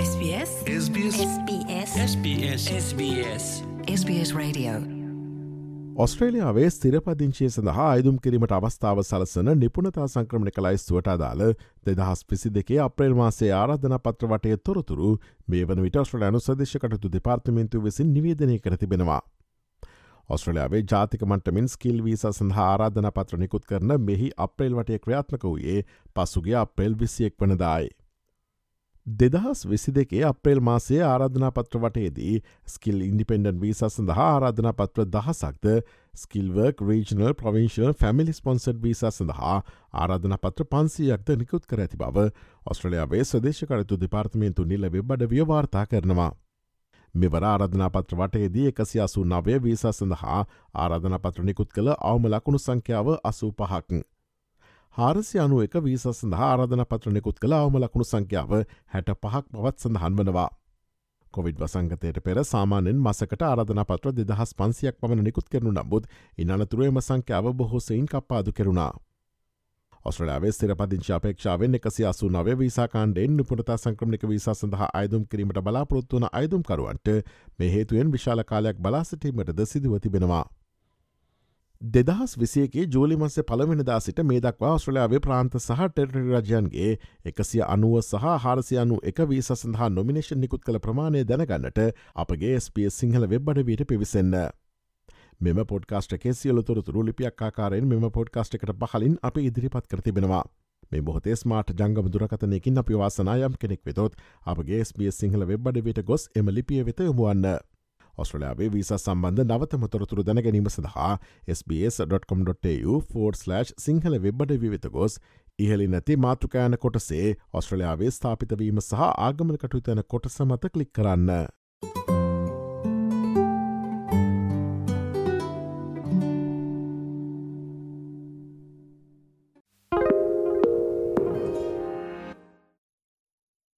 SBS? SBS. SBS. SBS. SBS. Radio. ඔස්ට්‍රේලියාවේ ස්තිරපදිංචිය සඳහා අයුම් කිරීමට අවස්ථාව සලසන නිපුණතා සංක්‍රමණ කලයිස්තුවට අදාළ දෙදහස් පිසි දෙකේ අප්‍රේල් මාසේ ආරාධන පත්‍ර වටය තොරතුරු මේ වන විට ඔස්ට්‍රලයානු සදේශකටතු දෙපාර්තමෙන්තු විසින් නිවේදනය කර තිබෙනවා. ඔස්ට්‍රලයාාවේ ජාතික මටමින් ස්කිල් වීස සඳහා ආරාධන පත්‍ර නිකුත් කරන මෙහි අප්‍රේල් වටය ක්‍රියාත්මක වූයේ පසුගේ අප්‍රේල් විසියෙක් වනදායි. දෙදහස් විසි දෙකේ අප්‍රේල් මාසයේ ආරාධනා පත්‍ර වටයේදී ස්කිල් ඉන්ඩිපෙන්ඩන් වීස සඳහා ආරාධනා පත්‍ර දහසක්ද skilled work regional provincial family sponsored visa සඳහා ආරාධන පත්‍ර පන්සියක්ද නිකුත් කර ඇති බව ඔස්ට්‍රලයාාවේ සදේශකරතු දෙපාර්තමේන්තු නිල වෙබ්බඩ ව්‍යවාර්තා කරනවා. මෙවර ආරධනා පත්‍ර වටයේදී එකසි අසු නවය වීස සඳහා ආරාධන පත්‍ර නිකුත් කළ අවම ලකුණු සංඛ්‍යාව අසූ පහක්. හාරසි අනු එක වීස සඳහා ආරධන පත්‍ර නිකුත් කළ අවම ලකුණු සංඛ්‍යාව හැට පහක් බවත් සඳහන් වනවා. කොවිඩ් වසංගතයට පෙර සාමානෙන් මසකට ආරධන පත්‍ර දෙදහස් පන්සියක් පමණ නිකුත් කරනු නමුත් ඉනතුරුවම සංඛ්‍යාව බොහෝසයින් කප්පාදු කෙරුණා. ඔස්ට්‍රලයාාවේ ස්තිරපදිංචි අපේක්ෂාවෙන් එකසි අසු නව වීසාකාණ්ඩෙන් නිපුණතා සංක්‍රමික වීසා සඳහා අයදුම් කිරීමට බලාපොරොත්තුවන අයදුම්කරුවන්ට මේ හේතුවෙන් විශාල කාලයක් බලාසිටීමටද සිදුව තිබෙනවා. දෙදහස් විසියගේ ජූලි මස පළවෙනිදා සිට මේ දක්වා ඔස්ට්‍රලයාාවේ ප්‍රාන්ත සහ ටෙරටි රජයන්ගේ එකසිය අනුව සහ හාරසියනු එක වී සඳහා නොමිනේෂන් නිකුත් කළ ප්‍රමාණය දැනගන්නට අපගේ ස්පස් සිංහල වෙබ්බඩවීට පිවිසන්න. මෙම පොඩ්කාස්ට එකේ සියලතුරතුරු ලිපියක් ආකාරයෙන් මෙම පොඩ්කාස්ට එකට පහලින් අපි ඉදිරිපත් කරතිබෙනවා. මේ බොහතේ ස්මාට ජංගම දුරකතනයකින් අපි වාසනායම් කෙනෙක් වෙතොත් අපගේ ස්පස් සිංහල වෙබ්බඩවිට ගොස් එම ලිපිය වෙත යොමුවන්න. ඔස්ට්‍රලයාාවේ වීස සම්බන්ධ නවතම තොරතුරු දැනගැනීම සඳහා SBS.com.tu4/ සිංහල වෙබ්බඩ විවිත ගොස් ඉහලි නැති මාතෘකෑන කොටසේ ඔස්ට්‍රලයාාවේ ස්ථාපිතවීම සහ ආගමන කටයුතන කොටස මත කලික් කරන්න.